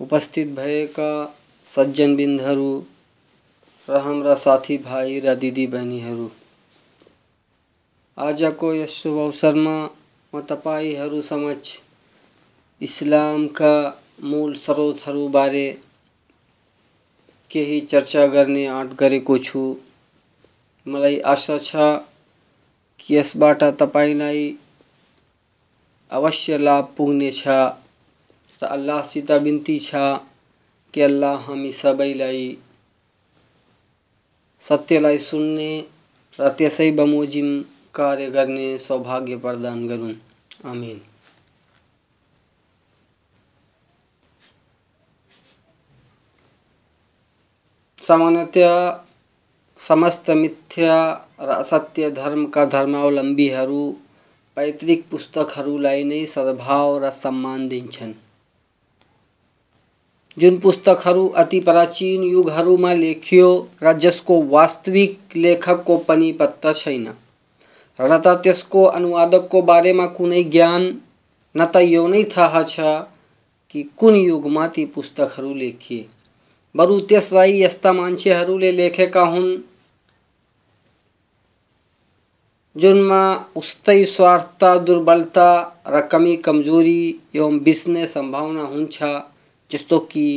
उपस्थित भएका सज्जन बिन्दहरू र हाम्रा साथीभाइ र दिदी बहिनीहरू आजको यस शुभ अवसरमा म तपाईँहरू समक्ष इस्लामका मूल स्रोतहरूबारे केही चर्चा गर्ने आँट गरेको छु। मलाई आशा छ कि यसबाट तपाईँलाई अवश्य लाभ पुग्नेछ र अल्लाहसित बिन्ती छ कि अल्लाह हामी सबैलाई सत्यलाई सुन्ने र त्यसै बमोजिम कार्य गर्ने सौभाग्य प्रदान गरून्। आमिन। सामान्यतया समस्त मिथ्या र असत्य धर्मका धर्मावलम्बीहरू पैतृक पुस्तकहरूलाई नै सद्भाव र सम्मान दिन्छन्। जुन पुस्तकहरू अति प्राचीन युगहरूमा लेखियो र जसको वास्तविक लेखकको पनि पत्ता छैन, र त त्यसको अनुवादकको बारेमा कुनै ज्ञान, न त यो नै थाहा छ कि कुन युगमा ती पुस्तकहरू लेखिए। बरु त्यसलाई यस्ता मान्छेहरूले लेखेका हुन् जुनमा उस्तै स्वार्थ दुर्बलता र कमी कमज़ोरी एवं बिस्ने सम्भावना हुन्छ जस्तो कि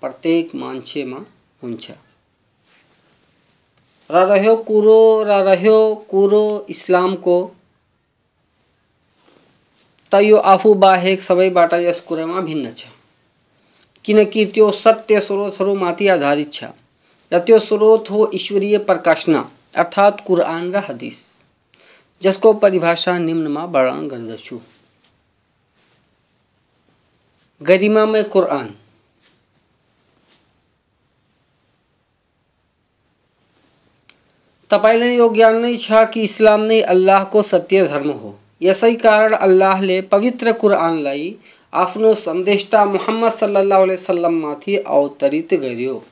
प्रत्येक मान्छेमा हुन्छ र रह्यो कुरो, र रह्यो कुरो इस्लामको। त यो आफू बाहेक सबैबाट यस कुरामा भिन्न छ। किनकि त्यो सत्य स्रोतहरूमाथि आधारित छ। त्यो स्रोत हो ईश्वरीय प्रकाशना, अर्थात् कुरान र हदिस। जसको परिभाषा निम्नमा वर्णन गर्दछु। गरिमामय कुरान। तपाईँलाई यो ज्ञान नै छ कि इस्लाम नै अल्लाहको सत्य धर्म हो। यसै कारण अल्लाहले पवित्र कुरानलाई आफ्नो सन्देष्टा मुहम्मद सल्लाह वसल्लममाथि अवतरित गर्यो।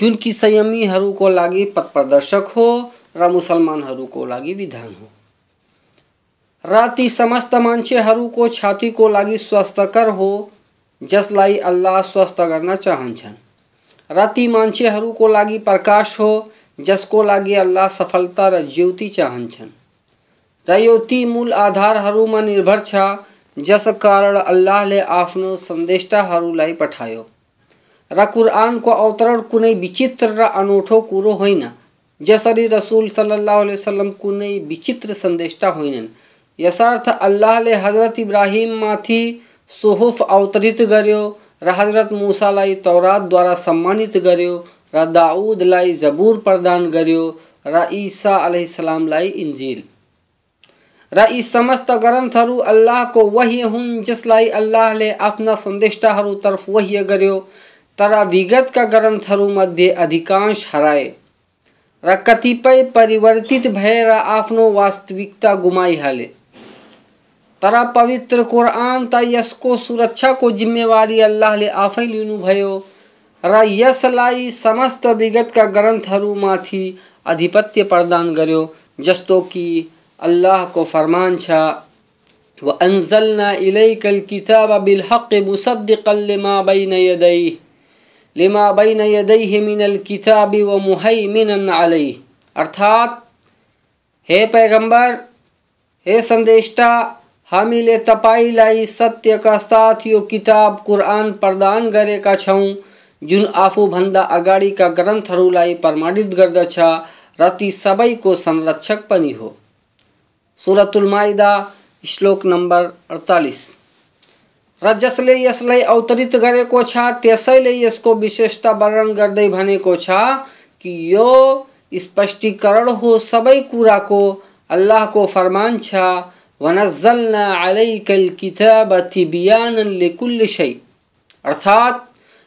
जुन कि संयमीहरूको लागि पथप्रदर्शक हो र मुसलमानहरूको लागि विधान हो। र ती समस्त मान्छेहरूको छातीको लागि स्वस्थकर हो, जसलाई अल्लाह स्वस्थ गर्न चाहन्छन्। र ती मान्छेहरूको लागि प्रकाश हो, जसको लागि अल्लाह सफलता र ज्योति चाहन्छन्। र यो ती मूल आधारहरूमा निर्भर छ जस कारण अल्लाहले आफ्नो सन्देष्टाहरूलाई पठायो। र कुरानको अवतरण कुनै विचित्र र अनौठो कुरो होइन, जसरी रसुल सल्लाह वसल्लम कुनै विचित्र सन्देष्टा होइनन्। यसर्थ अल्लाहले हज़रत इब्राहिममाथि सोहुफ अवतरित गर्यो, र हज़रत मुसालाई तौरातद्वारा सम्मानित गर्यो, र दाउदलाई जबुर प्रदान गर्यो, र ईसा अलैहिस्सलामलाई इन्जिल। र यी समस्त ग्रन्थहरू अल्लाहको वही हुन्, जसलाई अल्लाहले आफ्ना सन्देष्टाहरूतर्फ वही गर्यो। तर विगतका ग्रन्थहरूमध्ये अधिकांश हराए। र कतिपय परिवर्तित भएर आफ्नो वास्तविकता गुमाइहाले। तर पवित्र कुरान त यसको सुरक्षाको जिम्मेवारी अल्लाहले आफै लिनुभयो र यसलाई समस्त विगतका ग्रन्थहरूमाथि आधिपत्य प्रदान गर्यो, जस्तो कि अल्लाह को फरमान छा, व अनजलना इलकल किताब बिलहक़ लिमा बिन यदई लिमा बिन यदई मिनल किताब व मुहई मिन अलई अर्थात, हे पैगंबर, हे संदेष्टा, हम ले तपाई लाई सत्य का साथ यो किताब कुरान प्रदान करे का छऊ, जुन आफू भन्दा अगाडि का ग्रन्थहरूलाई प्रमाणित गर्दछ र ती सबैको संरक्षक पनि हो। सुरतुल माइदा श्लोक नंबर 48 र जसले यसलाई अवतरित गरेको छ त्यसैले यसको विशेषता वर्णन गर्दै भनेको छ कि यो स्पष्टीकरण हो सबै कुराको, अल्लाहको फरमान छ, वनज्जलना अलैकल किताब तिबियानन लिकुल्ल शै। अर्थात्,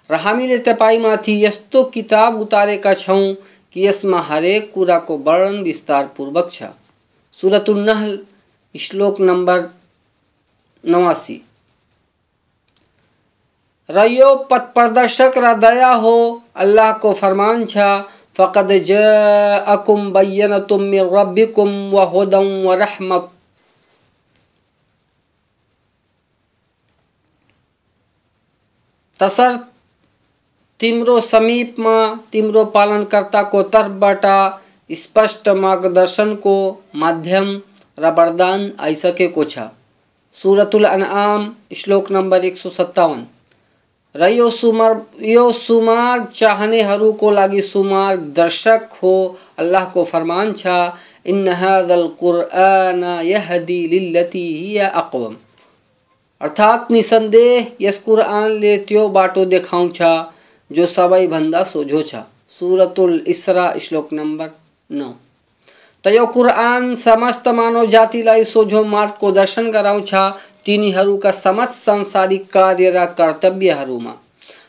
र हामीले तपाईँमाथि यस्तो किताब उतारेका छौँ कि यसमा हरेक कुराको वर्णन विस्तारपूर्वक छ। सुरतुल नहल, श्लोक नंबर नवासी। रयो पथ प्रदर्शक दया हो, अल्लाह को फरमान छा, फ़कद जाअकुम बय्यनतुम मिन रब्बिकुम व हुदम व रहमत। तसर, तिम्रो समीप समीपमा तिम्रो पालनकर्ताको तर्फबाट स्पष्ट मार्गदर्शन को माध्यम र वरदान आइसकेको छ सुरतुल अनआम, श्लोक नम्बर एक सौ सत्तावन। र यो सुमार यो सुमार्ग चाहनेहरूको लागि सुमार्ग दर्शक हो अल्लाहको फरमान छ इन हादल कुरआन यहदी लिल्लती हिया अक़वम। अर्थात् निसन्देह यस कुरआनले त्यो बाटो देखाउँछ जो सबैभन्दा सोझो छ। सुरतुल इसरा, श्लोक नम्बर नौ त यो कुरआन समस्त मानव जातिलाई सोझो मार्गको दर्शन गराउँछ तिनीहरूका समस्त सांसारिक कार्य र कर्तव्यहरूमा।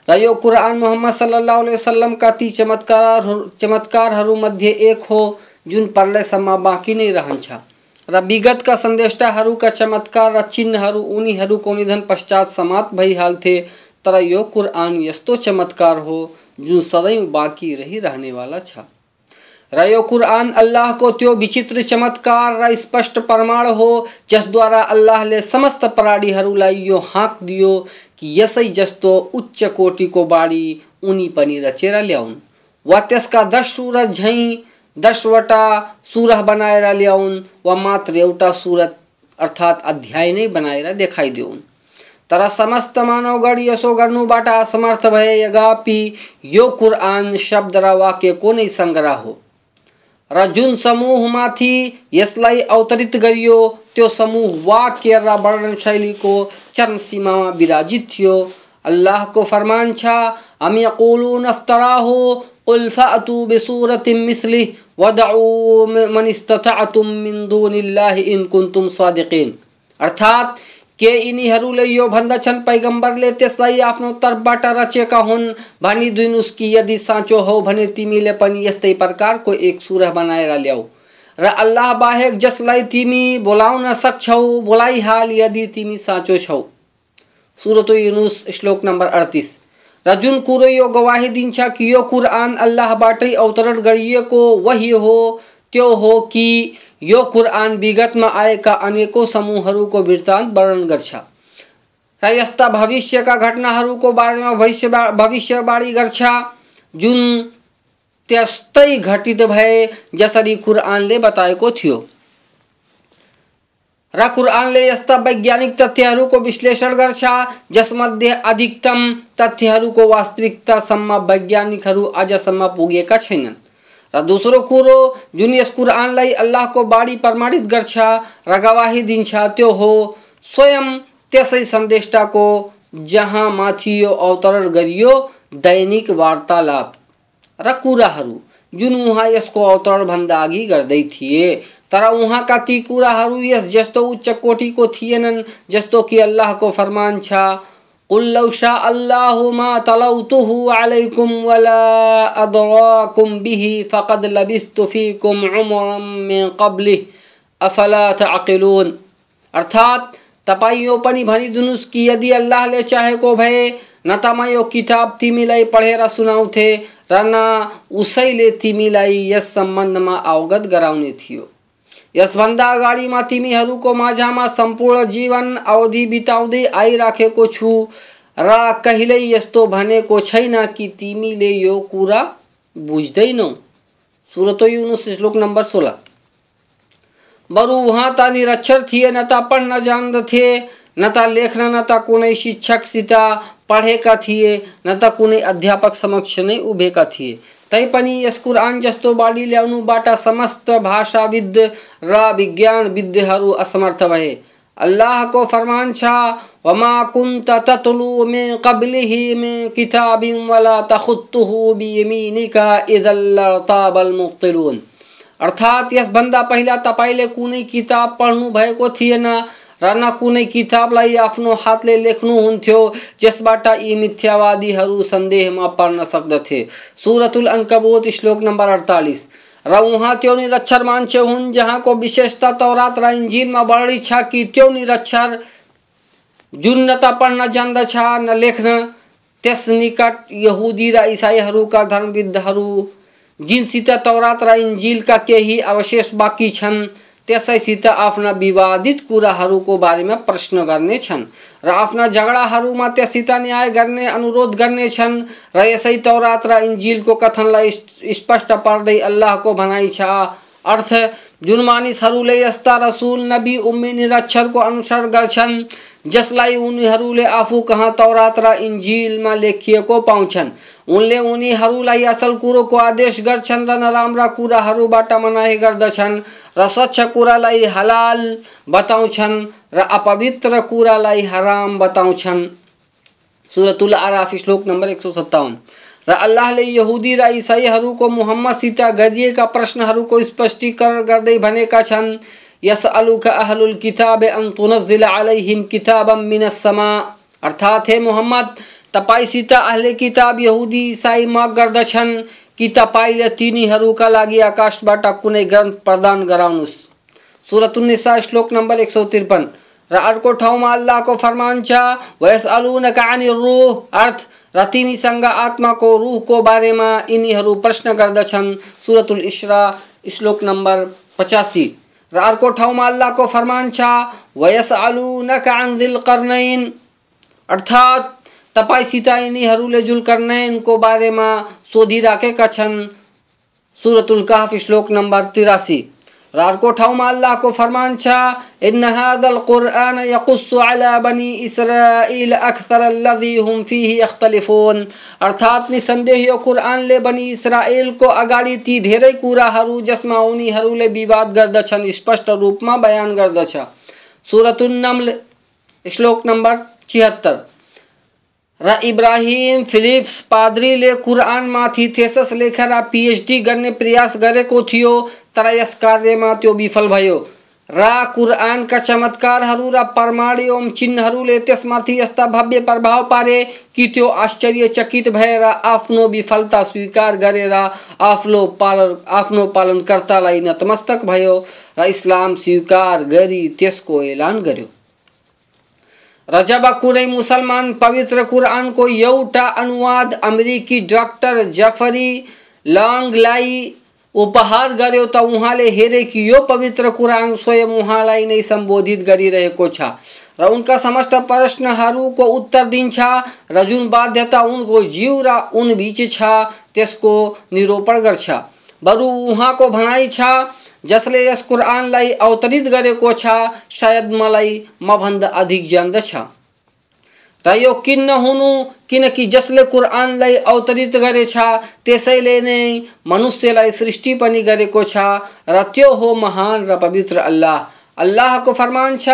र यो कुरान मोहम्मद सल्लल्लाहु अलैहि वसल्लमका ती चमत्कार चमत्कारहरूमध्ये एक हो, जुन पर्लेसम्म बाँकी नै रहन्छ। र विगतका सन्देष्टाहरूका चमत्कार र चिन्हहरू, उनीहरूको निधन पश्चात समाप्त भइहाल्थे तर यो कुरान यस्तो चमत्कार हो, जुन सदैव बाँकी रहिरहनेवाला छ। र यो अल्लाह को त्यो विचित्र चमत्कार र स्पष्ट प्रमाण हो जसद्वारा अल्लाहले समस्त प्राणीहरूलाई यो हाँक दियो कि यसै जस्तो उच्च कोटिको बाणी उनी पनि रचेर ल्याउन्। वा त्यसका दस सुरत झैँ दसवटा सुरह बनाएर ल्याउन्, वा मात्र एउटा सुरत अर्थात् अध्याय नै बनाएर देखाइदिउन् तर समस्त मानवगण यसो गर्नुबाट असमर्थ भए यगापि यो कुरान शब्द र वाक्यको नै सङ्ग्रह हो। र जुन समूहमाथि यसलाई अवतरित गरियो। त्यो समूह वाक्य र वर्णन शैलीको चरम सीमामा विराजित थियो। अल्लाहको फरमान छ हम यकुलून अफ्तराहु अर्थात के यिनीहरूले यो भन्दछन् पैगम्बरले त्यसलाई आफ्नो तर्फबाट रचेका हुन्। भनिदिनुहोस् कि यदि साँचो हो भने तिमीले पनि यस्तै प्रकारको एक सुरह बनाएर ल्याऊ। र अल्लाह बाहेक जसलाई तिमी बोलाउन सक्छौ बोलाइहाल यदि तिमी साँचो छौ। सुरत युनुस, श्लोक नम्बर अडतिस। र जुन कुरो यो गवाही दिन्छ कि यो कुरान अल्लाहबाटै अवतरण गरिएको वही हो, त्यो हो कि यो कुरान विगतमा अनेकौँ समूहहरूको वृत्तान्त वर्णन गर्छ। र यस्ता भविष्यका घटनाहरूको बारेमा भविष्य भविष्यवाणी गर्छ। जुन त्यस्तै घटित भए, जसरी कुरानले बताएको थियो। र कुरानले यस्ता वैज्ञानिक तथ्यहरूको विश्लेषण गर्छ, जसमध्ये अधिकतम तथ्यहरूको वास्तविकतासम्म वैज्ञानिकहरू अझसम्म पुगेका छैनन्। र दोस्रो कुरो जुन यस कुरानलाई अल्लाहको बाणी प्रमाणित गर्छ र गवाही दिन्छ त्यो हो स्वयं त्यसै सन्देष्टाको जहाँ माथि यो अवतरण गरियो दैनिक वार्तालाप। र कुराहरू जुन उहाँ यसको अवतरणभन्दा अघि गर्दै थिए, तर उहाँका ती कुराहरू यस जस्तो उच्च कोटिको थिएनन्, जस्तो कि अल्लाहको फरमान छ। कुल लौ शाह अल्लाहु मा तलौतुहु अलैकुम वला अदराकुम बिही फकद लबिस्तु फीकुम उमरम मिन कब्लिह अफला तअकिलून अर्थात तपाईँ यो पनि भनिदिनुहोस् कि यदि अल्लाहले चाहेको भए न त म यो किताब तिमीलाई पढेर सुनाउँथे र न उसैले तिमीलाई यस सम्बन्धमा अवगत गराउने थियो यसभन्दा अगाडिमा तिमीहरूको माझामा सम्पूर्ण जीवन अवधि बिताउँदै आइराखेको छु र कहिल्यै यस्तो भनेको छैन कि तिमीले यो कुरा बुझ्दैनौ। सुरत युनुस श्लोक नम्बर सोह्र। बरु उहाँ त निरक्षर थिए, न त पढ्न जान्दथे, न त लेख्न, न त कुनै शिक्षकसित पढेका थिए, न त कुनै अध्यापक समक्ष नै उभिएका थिए। तैपनि यस कुरान जस्तो बाली ल्याउनुबाट समस्त भाषाविद र विज्ञानविद्हरू असमर्थ भए। अल्लाह को फरमान छा, वमा कुंत ततलु में कबलिही में किताबिन वला तखुत्तुहु बियमीनिका इदल ताबल मुक्तिलून अर्थात यस भन्दा पहिला तपाईँले कुनै किताब पढ्नु भएको थिएन र न कुनै किताबलाई आफ्नो हातले लेख्नुहुन्थ्यो जसबाट यी मिथ्यावादीहरू सन्देहमा पर्न सक्दथे। सुरतुल अङ्कबोत श्लोक नम्बर अडतालिस। र उहाँ त्यो निरक्षर मान्छे हुन् जहाँको विशेषता तौरात र इन्जिलमा बढी छ कि त्यो निरक्षर जुन न त पढ्न जान्दछ न लेख्न। त्यस निकट यहुदी र इसाईहरूका धर्मविद्धहरू जिनसित तौरात र इन्जिलका केही अवशेष बाँकी छन्। त्यसैसित आफ्ना विवादित कुराहरूको बारेमा प्रश्न गर्नेछन् र आफ्ना झगडाहरूमा त्यससित न्याय गर्ने अनुरोध गर्नेछन् र यसै तौरात र इन्जिलको कथनलाई स्पष्ट पार्दै अल्लाहको भनाइ छ। अर्थ जुन मानिसहरूले यस्ता रसुल नबी उम्मी निरक्षरको अनुसरण गर्छन् जसलाई उनीहरूले आफू कहाँ तौरात र इन्जिलमा लेखिएको पाउँछन्। उनले उनीहरूलाई असल कुरोको आदेश गर्छन् र नराम्रा कुराहरूबाट मनाही गर्दछन् र स्वच्छ कुरालाई हलाल बताउँछन् र अपवित्र कुरालाई हराम बताउँछन्। सुरतुल आराफ, श्लोक नम्बर एक सौ सत्तावन र अल्लाहले यहुदी र इसाईहरूको मुहम्मदसित गरिएका प्रश्नहरूको स्पष्टीकरण गर्दै भनेका छन्। यसअलुका अहलुल किताब अन तुनज्जिल अलैहिम किताबम मिनस समा। अर्थात् हे मोहम्मद तपाईँसित अहले किताब यहुदी इसाई माग गर्दछन् कि तपाईँले तिनीहरूका लागि आकाशबाट कुनै ग्रन्थ प्रदान गराउनुहोस् सुरतुन्निसा श्लोक नम्बर एक सौ त्रिपन्न र अर्को ठाउँमा अल्लाहको फरमान छ वयस अलुनका अनि रुह। अर्थ र तिमीसँग आत्माको रुहको बारेमा यिनीहरू प्रश्न गर्दछन् सुरतुल इस्रा श्लोक नम्बर पचासी। र अर्को ठाउँमा अल्लाहको फरमान छ वयस अलुनका अन कर्नैन अर्थात् तपाईँसित यिनीहरूले जुलकर्नैनको बारेमा सोधिराखेका छन् सुरतुल काफ श्लोक नम्बर तिरासी। र अर्को ठाउँमा अल्लाहको फरमान, छ इन हादल कुरआन यकुस्सु अला बनी इसराइल अक्सर अल्लजी हुम फीही यख्तलिफून। अर्थात् निसन्देह यो कुरआनले बनी इस्राएलको अगाडि ती धेरै कुराहरू जसमा उनीहरूले विवाद गर्दछन् स्पष्ट रूपमा बयान गर्दछ सुरतुन श्लोक नम्बर छिहत्तर। र इब्राहिम फिलिप्स पाद्रीले कुरआनमाथि थेसस लेखेर पिएचडी गर्ने प्रयास गरेको थियो, तर यस कार्यमा त्यो विफल भयो। र कुरआनका चमत्कारहरू र प्रमाण चिन्हहरूले त्यसमाथि यस्ता भव्य प्रभाव पारे कि त्यो आश्चर्यचकित भएर आफ्नो विफलता स्वीकार गरेर आफ्नो पालन, आफ्नो पालनकर्तालाई नतमस्तक भयो। र इस्लाम स्वीकार गरी त्यसको ऐलान गर्यो। र जब कुनै मुसलमान पवित्र कुरानको एउटा अनुवाद अमेरिकी डाक्टर जफरी लङलाई उपहार गर्यो त उहाँले हेरे कि यो पवित्र कुरान स्वयं उहाँलाई नै सम्बोधित गरिरहेको छ र उनका समस्त प्रश्नहरूको उत्तर दिन्छ, र जुन बाध्यता उनको जीव र उन बिच छ, त्यसको निरूपण गर्छ। बरु उहाँको भनाइ छ जसले यस कुरानलाई अवतरित गरेको छ सायद मलाई मभन्दा अधिक जान्दछ र यो किन नहुनु किनकि जसले कुरानलाई अवतरित गरेछ त्यसैले नै मनुष्यलाई सृष्टि पनि गरेको छ, र त्यो हो महान र पवित्र अल्लाह। अल्लाहको फरमान छ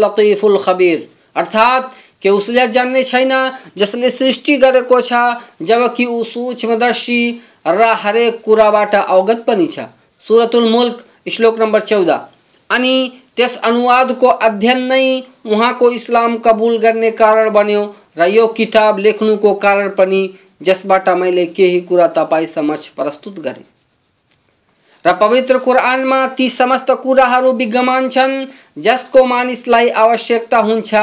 लतीफुल खबीर। अर्थात्, के उसले जान्ने छैन, जसले सृष्टि गरेको छ, जबकि ऊ सूक्ष्मदर्शी र हरेक कुराबाट अवगत पनि छ। सुरतुल मुल्क, श्लोक नम्बर चौध। अनि त्यस अनुवादको अध्ययन नै उहाँको इस्लाम कबुल गर्ने कारण बन्यो र यो किताब लेख्नुको कारण पनि, जसबाट मैले केही कुरा तपाईँ समक्ष प्रस्तुत गरेँ। र पवित्र कुरानमा ती समस्त कुराहरू विद्यमान छन्, जसको मानिसलाई आवश्यकता हुन्छ।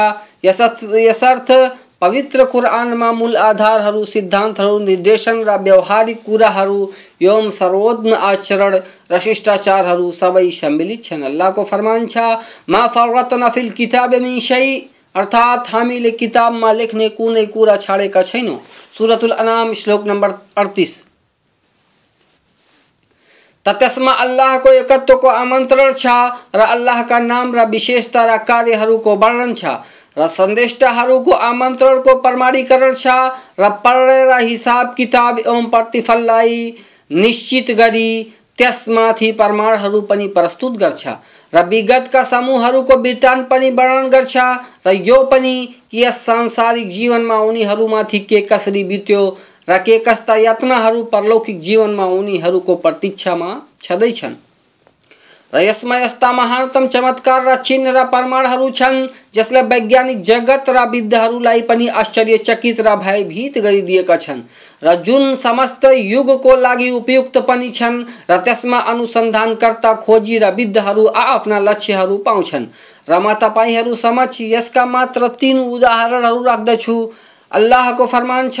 यसर्थ पवित्र कुरानमा मूल आधारहरू सिद्धान्तहरू निर्देशन र, व्यावहारिक कुराहरू एवं सर्वोत्म आचरण र शिष्टाचारहरू सबै सम्मिलित छन्। अल्लाहको फरमान छ, मा फरत नफिल किताब मिसै अर्थात्, हामीले किताबमा लेख्ने कुनै कुरा छाडेका छैनौँ। सुरतुल अनाम, श्लोक नम्बर अडतिस। त त्यसमा अल्लाहको एकत्वको आमन्त्रण छ, र अल्लाहका नाम र विशेषता र कार्यहरूको वर्णन छ। र सन्देष्टाहरूको आमन्त्रणको प्रमाणीकरण छ। र पढेर हिसाब किताब एवं प्रतिफललाई निश्चित गरी त्यसमाथि प्रमाणहरू पनि प्रस्तुत गर्छ। र विगतका समूहहरूको वृत्तान्त पनि वर्णन गर्छ। र यो पनि कि यस सांसारिक जीवनमा उनीहरूमाथि के कसरी बित्यो, र के कस्ता यातनाहरू परलौकिक जीवनमा उनीहरूको प्रतीक्षामा छँदैछन्। यसमा महानतम चमत्कार र चिन्ह र प्रमाणहरू छन्, जसले वैज्ञानिक जगत र विद्धहरूलाई पनि आश्चर्यचकित र भयभीत गरिदिएका छन्। र जुन समस्त युगको लागि उपयुक्त पनि छन्, र त्यसमा अनुसन्धानकर्ता खोजी र विद्धहरू आफ्ना लक्ष्यहरू पाउँछन्। र म तपाईँहरू समक्ष यसका मात्र तिन उदाहरणहरू राख्दछु। फरमान छ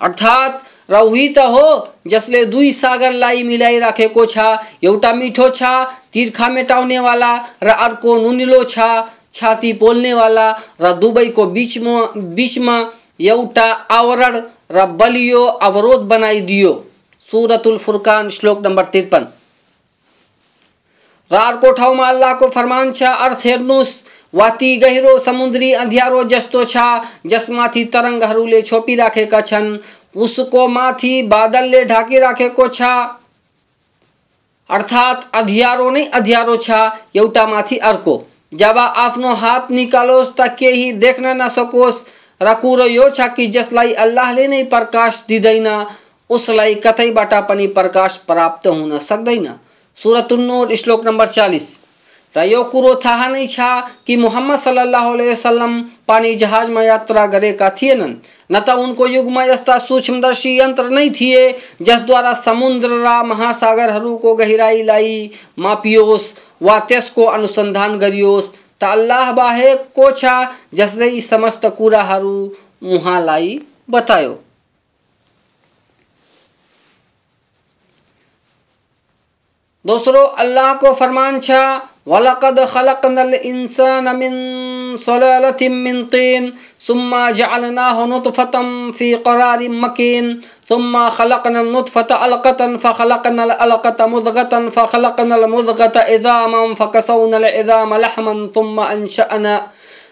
अर्थात् र उही त हो जसले दुई सागरलाई मिलाइराखेको छ एउटा मिठो छ तिर्खा मेटाउनेवाला र अर्को नुनिलो छ छाती पोल्नेवाला र दुवैको बिचमा बिचमा एउटा आवरण र बलियो अवरोध बनाइदियो सुरतुल फुरकान श्लोक नम्बर त्रिपन्न र अर्को ठाउँमा अल्लाहको फरमान छ, अर्थ हेर्नुहोस् वाती गहिरो समुद्री अँध्यारो जस्तो छ, जसमाथि तरङ्गहरूले छोपिराखेका छन् उसको माथि बादलले ढाकिराखेको छ। अर्थात् अँध्यारो नै अँध्यारो छ एउटा माथि अर्को। जब आफ्नो हात निकालोस् त केही देख्न नसकोस् र कुरो यो छ कि जसलाई अल्लाहले नै प्रकाश दिँदैन उसलाई कतैबाट पनि प्रकाश प्राप्त हुन सक्दैन। सुरतुन्नूर श्लोक नंबर चालीस। र यो कुरो थाहा नहीं छ कि मुहम्मद सल्लाह वसल्लम पानी जहाजमा यात्रा गरेका थिएनन् न त उनको युगमा यस्ता सूक्ष्मदर्शी यंत्र नहीं थिए जसद्वारा समुद्र र महासागरहरूको गहिराईलाई मापियोस् वा त्यसको अनुसन्धान गरियोस्, त अल्लाह बाहेक को छ जसले यी समस्त कुराहरू उहाँलाई बतायो। दूसरो अल्लाह को फरमान छा वलकद खलकनल इंसान मिन सलालतिम मिन तीन सुम्मा जअलनाहु नुतफतम फी करारिम मकीन सुम्मा खलकना नुतफत अलकतन फखलकना अलकत मुदगतन फखलकना मुदगत इदामन फकसौना इदाम लहमन सुम्मा अंशअना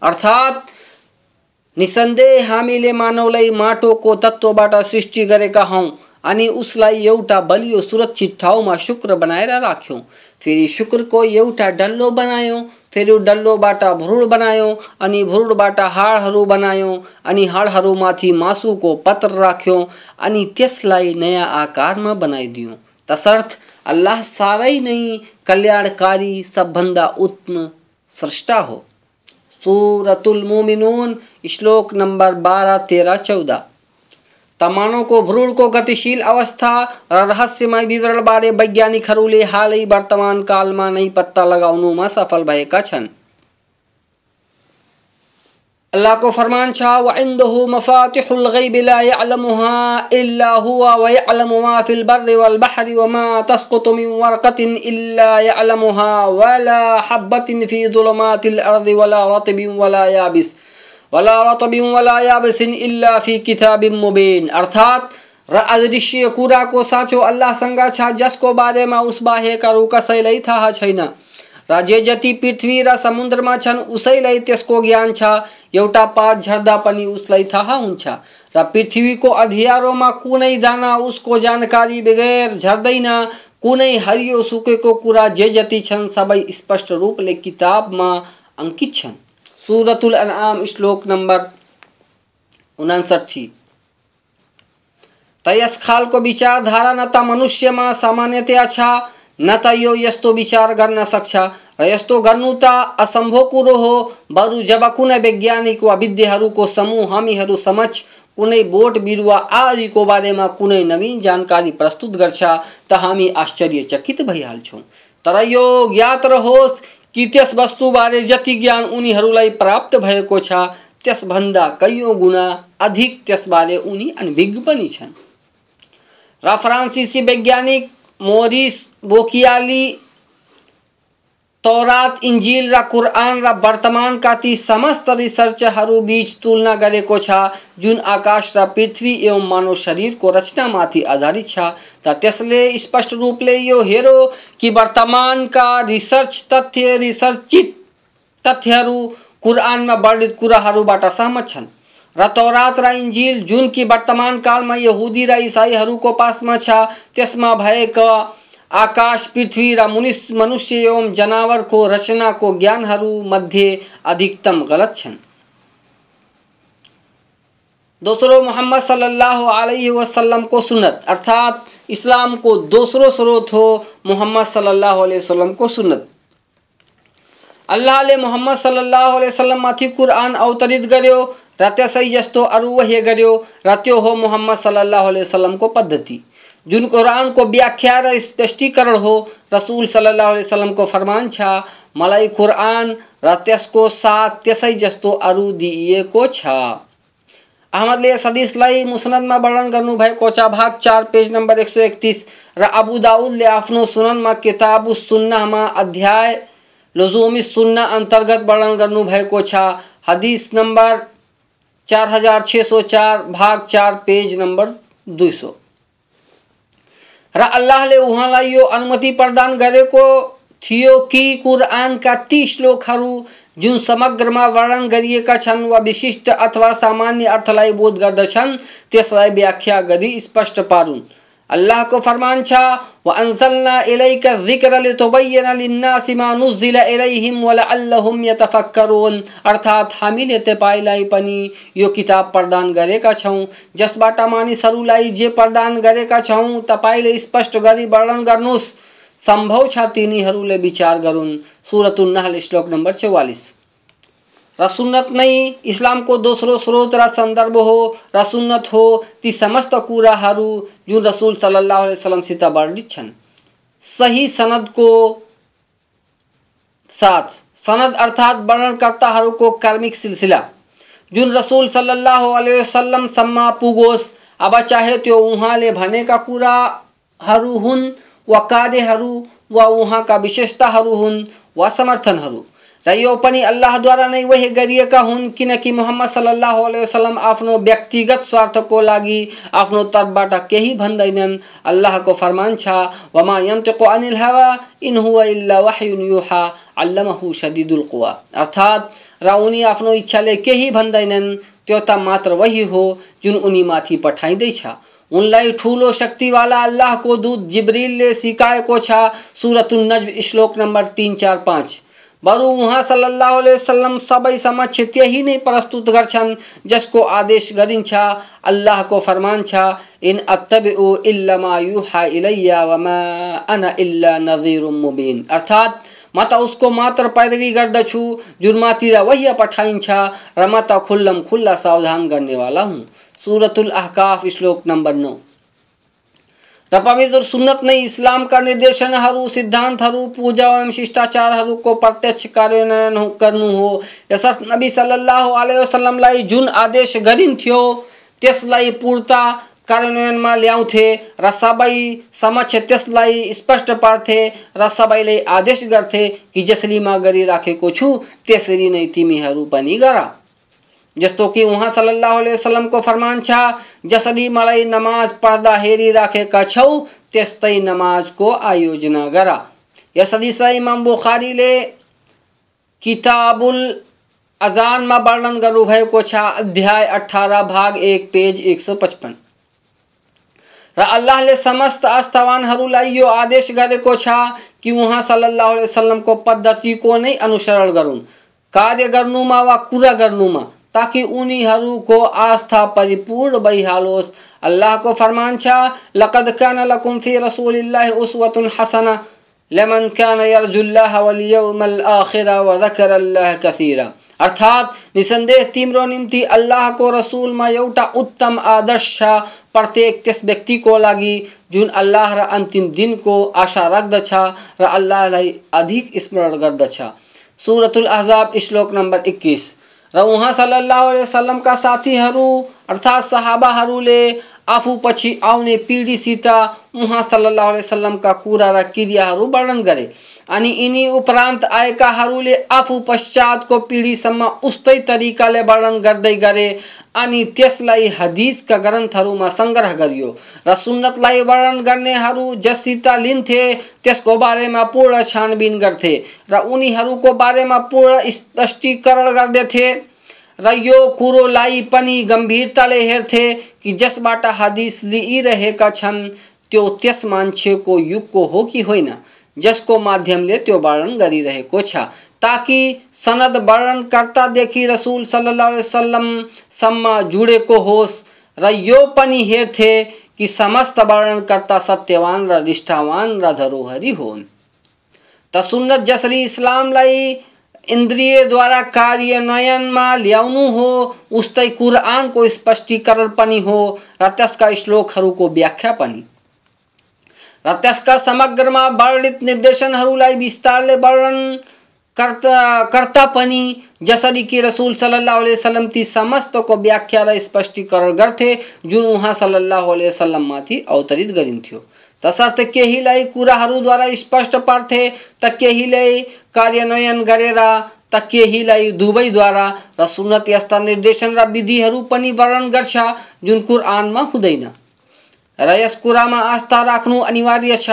अर्थात निसन्देह हामीले मानवलाई माटोको तत्त्वबाट सृष्टि गरेका हौँ अनि उसलाई एउटा बलियो सुरक्षित ठाउँमा शुक्र बनाएर राख्यौँ। फेरि शुक्रको एउटा डल्लो बनायौँ, फेरि डल्लोबाट भ्रुड बनायौँ अनि भ्रुडबाट हाडहरू बनायौँ अनि हाडहरूमाथि मासुको पत्र राख्यौँ अनि त्यसलाई नयाँ आकारमा बनाइदियौँ। तसर्थ, अल्लाह साह्रै नै कल्याणकारी सबभन्दा उत्तम स्रष्टा हो। सूरतुल मोमिनून, श्लोक नंबर बारह, तेरह, चौदह। तमानों को भ्रूण को गतिशील अवस्था, रहस्यमय विवरण बारे वैज्ञानिक हाल ही वर्तमान काल में नहीं पत्ता लगाउनुमा सफल भैया अल्लाह को फरमान छा वइंदहु मफातिहुल गैब ला यअलमुहा इल्ला हुवा व यअलमु मा फिल बर्रि वल बहरि व मा तस्कुतु मिन वर्क़तिन इल्ला यअलमुहा वला हब्बतिन फ़ी ज़ुलुमातिल अर्दि वला रतबिन वला याबिस वला रतबिन वला याबिसिन इल्ला फ़ी किताबिन मुबीन अर्थात र अदृश्य कुराको साँचो अल्लाहसँग छ जसको बारेमा उस बाहेक अरू कसैलाई थाहा छैन जे जति पृथ्वी र समुद्रमा छन् उसैलाई त्यसको ज्ञान छ एउटा पात झर्दा पनि उसलाई थाहा हुन्छ र पृथ्वीको अँध्यारोमा कुनै दाना उसको जानकारी बगैर झर्दैन कुनै हरियो सुकेको कुरा जे जति छन् सबै स्पष्ट रूपले किताबमा अङ्कित छन् सुरतुल अनआम श्लोक नम्बर उनासठी त यस खालको विचारधारा न त मनुष्यमा सामान्यतया छ न त यो यस्तो विचार गर्न सक्छ। र यस्तो गर्नु त असम्भव कुरो हो। बरु जब कुनै वैज्ञानिक वा विद्याहरूको समूह हामीहरू समक्ष कुनै बोट, बिरुवा आदिको बारेमा कुनै नवीन जानकारी प्रस्तुत गर्छ, त हामी आश्चर्यचकित भइहाल्छौँ। तर यो ज्ञात रहोस् कि त्यस वस्तुबारे जति ज्ञान उनीहरूलाई प्राप्त भएको छ, त्यसभन्दा कैयौँ गुणा अधिक त्यसबारे उनी अनभिज्ञ पनि छन्। र फ्रान्सिसी वैज्ञानिक मोरिस बोकियाली तौरात इन्जिल र कुरआन र वर्तमानका ती समस्त रिसर्चहरू बीच तुलना गरेको छ। जुन आकाश र, पृथ्वी एवं मानव शरीरको रचनामाथि आधारित छ। त त्यसले स्पष्ट रूपले यो हेरो कि वर्तमानका रिसर्च तथ्य, रिसर्चित तथ्यहरू कुरआनमा वर्णित कुराहरूबाट सहमत छन्। र तौरात र इन्जिल जुन कि वर्तमान कालमा यहुदी र इसाईहरूको पासमा छ त्यसमा भएका आकाश, पृथ्वी र मनुष्य मनुष्य एवं जनावरको रचनाको ज्ञानहरूमध्ये अधिकतम गलत छन्। दोस्रो मोहम्मद सल्लल्लाहु अलैहि वसल्लम को सुन्नत, अर्थात इस्लाम को दोस्रो स्रोत हो मोहम्मद सल्लल्लाहु अलैहि वसल्लम को सुन्नत। अल्लाहले मोहम्मद सल्लल्लाहु अलैहि वसल्लम माथि कुरान अवतरित गर्यो र त्यसै जस्तो अरू वही गर्यो र त्यो हो मोहम्मद सल्लल्लाहु अलैहि वसल्लमको पद्धति। जुन कुरानको व्याख्या र स्पष्टीकरण हो, रसूल सल्लल्लाहु अलैहि वसल्लमको फरमान छ, मलाई कुरान र त्यसको साथ त्यसै जस्तो अरू दिइएको छ। अहमदले यस हदिसलाई मुसनदमा वर्णन गर्नुभएको छ भाग चार पेज नम्बर एक सौ एकतिस र अबु दाउदले आफ्नो सुननमा किताबु सुन्नामा अध्याय, लजुमी सुन्ना अंतर्गत वर्णन गर्नुभएको छ। हदिस नम्बर चार हज़ार छ सौ चार भाग चार पेज नंबर दुई सौ। र अल्लाहले उहाँलाई यो अनुमति प्रदान गरेको थियो कि कुरआनका ती श्लोकहरू जुन समग्रमा वर्णन गरिएका छन् वा विशिष्ट अथवा सामान्य अर्थलाई बोध गर्दछन् त्यसलाई व्याख्या गरी स्पष्ट पारुन्। अल्लाह को फरमान छा, व अनसलना इलैका ज़िक्र लितुबय्यन लिन्नासि नुज़िल इलैहिम व लअल्लहुम यतफक्करून। अर्थात हामीले तपाईँलाई पनि, यो किताब प्रदान गरेका छौँ जसबाट मानिसहरूलाई जे प्रदान गरेका छौँ तपाईँले स्पष्ट गरी वर्णन गर्नुहोस् सम्भव छ तिनीहरूले विचार गरून्। सुरतुल श्लोक नम्बर चौवालिस। र सुन्नत नै इस्लामको दोस्रो स्रोत र सन्दर्भ हो र सुन्नत हो, ती समस्त कुराहरू जुन रसुल सल्लाह वसलमसित वर्णित छन्। सही सनदको साथ, सनद अर्थात अर्थात् वर्णनकर्ताहरूको कार्मिक सिलसिला। जुन रसुल सल्लाह वसल्लमसम्म पुगोस्, अब चाहे त्यो उहाँले भनेका कुराहरू हुन्, वा कार्यहरू वा उहाँका विशेषताहरू हुन्, वा समर्थनहरू र यो पनि अल्लाहद्वारा नै वही गरिएका हुन्, किनकि मुहम्मद सल्लाह वसलम आफ्नो व्यक्तिगत स्वार्थको लागि आफ्नो तर्फबाट केही भन्दैनन्। अल्लाहको फरमान छ, वमा यन्तको अनिल हवा, इन हुवा वहयुन युहा अल्लमहु शदीदुल कुवा। अर्थात् र उनी आफ्नो इच्छाले केही भन्दैनन्, त्यो त मात्र वही हो जुन उनीमाथि पठाइँदैछ। उनलाई ठुलो शक्तिवाला अल्लाहको दूत जिब्रिलले सिकाएको छ सुरतुल नज्म श्लोक नम्बर तिन चार पाँच। बरु उहाँ सल्लल्लाहु अलैहि वसल्लम सबै समक्ष त्यही नै प्रस्तुत गर्छन्, जसको आदेश गरिन्छ अल्लाहको फरमान छ इन नज़ीरुम मुबिन। अर्थात् म त उसको मात्र पैरवी गर्दछु जुन वही पठाइन्छ, र म त खुल्लम खुल्ला सावधान गर्नेवाला हुँ सुरतुल अहकाफ श्लोक नंबर नौ। पवित्र सुन्नत नै इस्लामका निर्देशनहरू सिद्धान्तहरू पूजा एवं शिष्टाचारहरूको प्रत्यक्ष कार्यान्वयन गर्नु हो। यसर्थ नबी सल्लाह अलैहि वसल्लमलाई जुन आदेश गरिन्थ्यो त्यसलाई पूर्ता कार्यान्वयनमा ल्याउँथे। र सबै समक्ष त्यसलाई स्पष्ट पार्थे। र सबैले आदेश गर्थे कि जसरी म गरिराखेको छु, त्यसरी नै तिमीहरू पनि गर। जस्तो कि उहाँ सल्लल्लाहु अलैहि वसल्लम को फरमान छ जसरी मलाई नमाज़ पढ्दा हेरिराखेका छौ, त्यस्तै नमाजको आयोजना गर। यस हदिसलाई इमाम बुखारीले किताबुल अजानमा वर्णन गर्नुभएको छ, अध्याय अठार, भाग एक, पेज एक सौ पचपन। र अल्लाहले समस्त आस्थावानहरूलाई यो आदेश गरेको छ कि उहाँ सल्लल्लाहु अलैहि वसल्लमको पद्धतिको नै अनुसरण गरून्। कार्य गर्नुमा वा कुरा गर्नुमा ताकि उनीहरूको आस्था परिपूर्ण भइहालोस् अल्लाहको फरमान छ, लकद कान लकुम फ़ी रसूलिल्लाहि उस्वतुन हसना, लमन कान यरजुल्लाह वल यौमल आखिर व ज़करल्लाह कसीरा। अर्थात् निसन्देह तिम्रो निम्ति अल्लाहको रसुलमा एउटा उत्तम आदर्श छ, प्रत्येक त्यस व्यक्तिको लागि, जुन अल्लाह र अन्तिम दिनको आशा राख्दछ र अल्लाहलाई अधिक स्मरण गर्दछ सुरतुल अहजाब, श्लोक नम्बर इक्कीस। र उहाँ सल्लाह वसल्लमका साथीहरू अर्थात् सहाबाहरूले आने आउने पिँढीसित उहाँ सल्लाह का कुरा र क्रियाहरू वर्णन गरे अनि यिनी उपरान्त आएकाहरूले आफू पश्चातको पिँढीसम्म उस्तै तरिकाले वर्णन गर्दै गरे। अनि त्यसलाई हदिसका ग्रन्थहरूमा सङ्ग्रह गरियो र सुन्नतलाई वर्णन गर्नेहरू जससित लिन्थे, त्यसको बारेमा पूर्ण छानबिन गर्थे र उनीहरूको बारेमा पूर्ण स्पष्टीकरण गर्दथे र यो कुरोलाई पनि गम्भीरताले हेर्थे कि जसबाट हदिस लिइरहेका छन्, त्यो त्यस मान्छेको युगको हो कि होइन। जसको माध्यमले त्यो वर्णन गरिरहेको छ ताकि सनद वर्णनकर्तादेखि रसुल सल्लाह वसल्लमसम्म जुडेको होस् र यो पनि हेर्थे कि समस्त वर्णनकर्ता सत्यवान र निष्ठावान र धरोहरी हुन्। त सुन्नत जसरी इस्लामलाई इन्द्रियद्वारा कार्यान्वयनमा ल्याउनु हो, उस्तै कुरआनको स्पष्टीकरण पनि हो, र त्यसका श्लोकहरूको व्याख्या पनि। त्यसका समग्रमा वर्णित निर्देशनहरूलाई विस्तारले वर्णन कर्ता कर्ता पनि जसरी कि रसुल सल्लाह वसलम ती समस्तको व्याख्या र स्पष्टीकरण गर्थे, जुन उहाँ सल्लाह वसलममाथि अवतरित गरिन्थ्यो। तसर्थ केहीलाई कुराहरूद्वारा स्पष्ट पर्थे, त केहीलाई कार्यान्वयन गरेर, त केहीलाई दुवैद्वारा र सुन्नत यस्ता निर्देशन र विधिहरू पनि वर्णन गर्छ, जुन कुरानमा हुँदैन। र यस कुरामा आस्था राख्नु अनिवार्य छ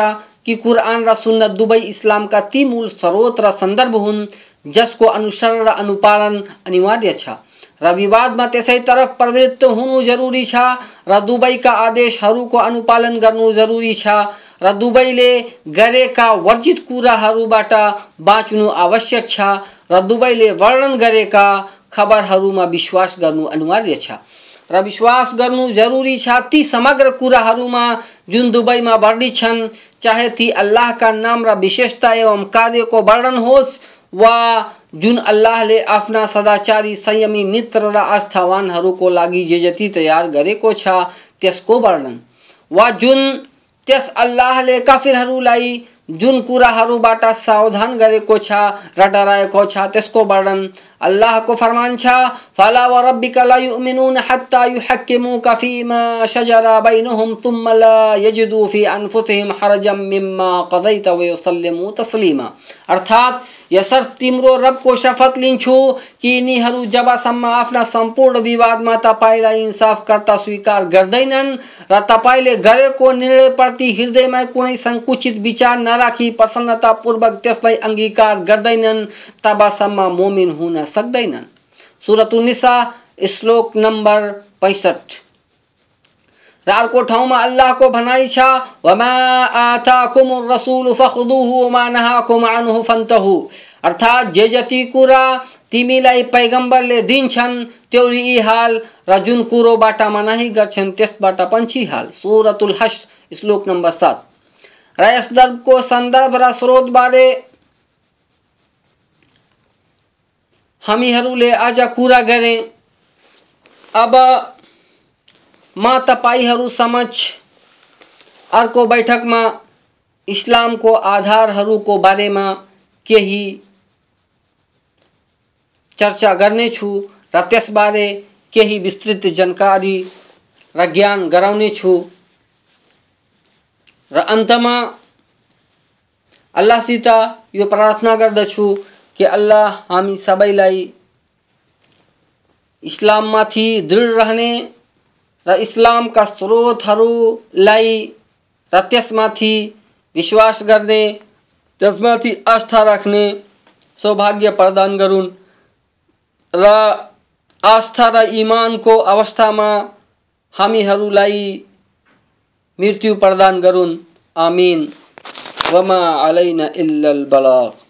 कि कुरान र सुन्नत दुवै इस्लामका ती मूल स्रोत र सन्दर्भ हुन्, जसको अनुसरण र अनुपालन अनिवार्य छ। र विवादमा त्यसै तरफ़ प्रवृत्त हुनु जरुरी छ र दुवैका आदेशहरूको अनुपालन गर्नु जरुरी छ र दुवैले गरेका वर्जित कुराहरूबाट बाँच्नु आवश्यक छ र दुवैले वर्णन गरेका खबरहरूमा विश्वास गर्नु अनिवार्य छ। र विश्वास गर्नु जरुरी छ। ती समग्र कुराहरूमा जुन दुबईमा वर्णित छन् चाहे ती अल्लाहका नाम र विशेषता एवं कार्यको वर्णन होस्, वा जुन अल्लाहले आफ्ना सदाचारी, संयमी, मित्र र आस्थावानहरूको लागि जे जति तयार गरेको छ, त्यसको वर्णन। वा जुन त्यस अल्लाहले काफिरहरूलाई जुन कुराहरूबाट सावधान गरेको छ र डराएको छ, त्यसको वर्णन अल्लाहको फरमान छ। फला व रब्बिका ला हत्ता शजरा बैनहुम तिम्रो रबको शपथ लिन्छु कि यिनीहरू जबसम्म आफ्ना सम्पूर्ण विवादमा तपाईँलाई इन्साफकर्ता स्वीकार गर्दैनन् र तपाईँले गरेको निर्णयप्रति हृदयमा कुनै सङ्कुचित विचार नराखी प्रसन्नतापूर्वक त्यसलाई अङ्गीकार गर्दैनन्, तबसम्म मोमिन हुन सक्दैनन्। सुरतुनिसा श्लोक नम्बर पैँसठ। र अर्को ठाउँमा अल्लाहको भनाइ छ, वमा आताकुम रसुल फखुदुहु वमा नहाकुम अनहु फन्तहु। अर्थात् जे जति कुरा तिमीलाई पैगम्बरले दिन्छन् त्यो हाल र जुन कुरोबाट मनाही गर्छन्, त्यसबाट पन्छी हाल। सुरतुल हस श्लोक नम्बर सात। र यस दर्बको सन्दर्भ र स्रोतबारे हामीहरूले आज कुरा गरे अब म तपाईँहरू समक्ष अर्को बैठकमा इस्लामको आधारहरूको बारेमा केही चर्चा गर्नेछु र त्यसबारे केही विस्तृत जानकारी र ज्ञान गराउनेछु र अन्तमा अल्लाहसित यो प्रार्थना गर्दछु कि अल्लाह हामी सबैलाई इस्लाममाथि दृढ रहने र इस्लामका स्रोतहरूलाई र त्यसमाथि विश्वास गर्ने, त्यसमाथि आस्था राख्ने सौभाग्य प्रदान गरून्। र आस्था र इमानको अवस्थामा हामीहरूलाई मृत्यु प्रदान करून। आमीन। वमा अलैना इल्लल बलाग।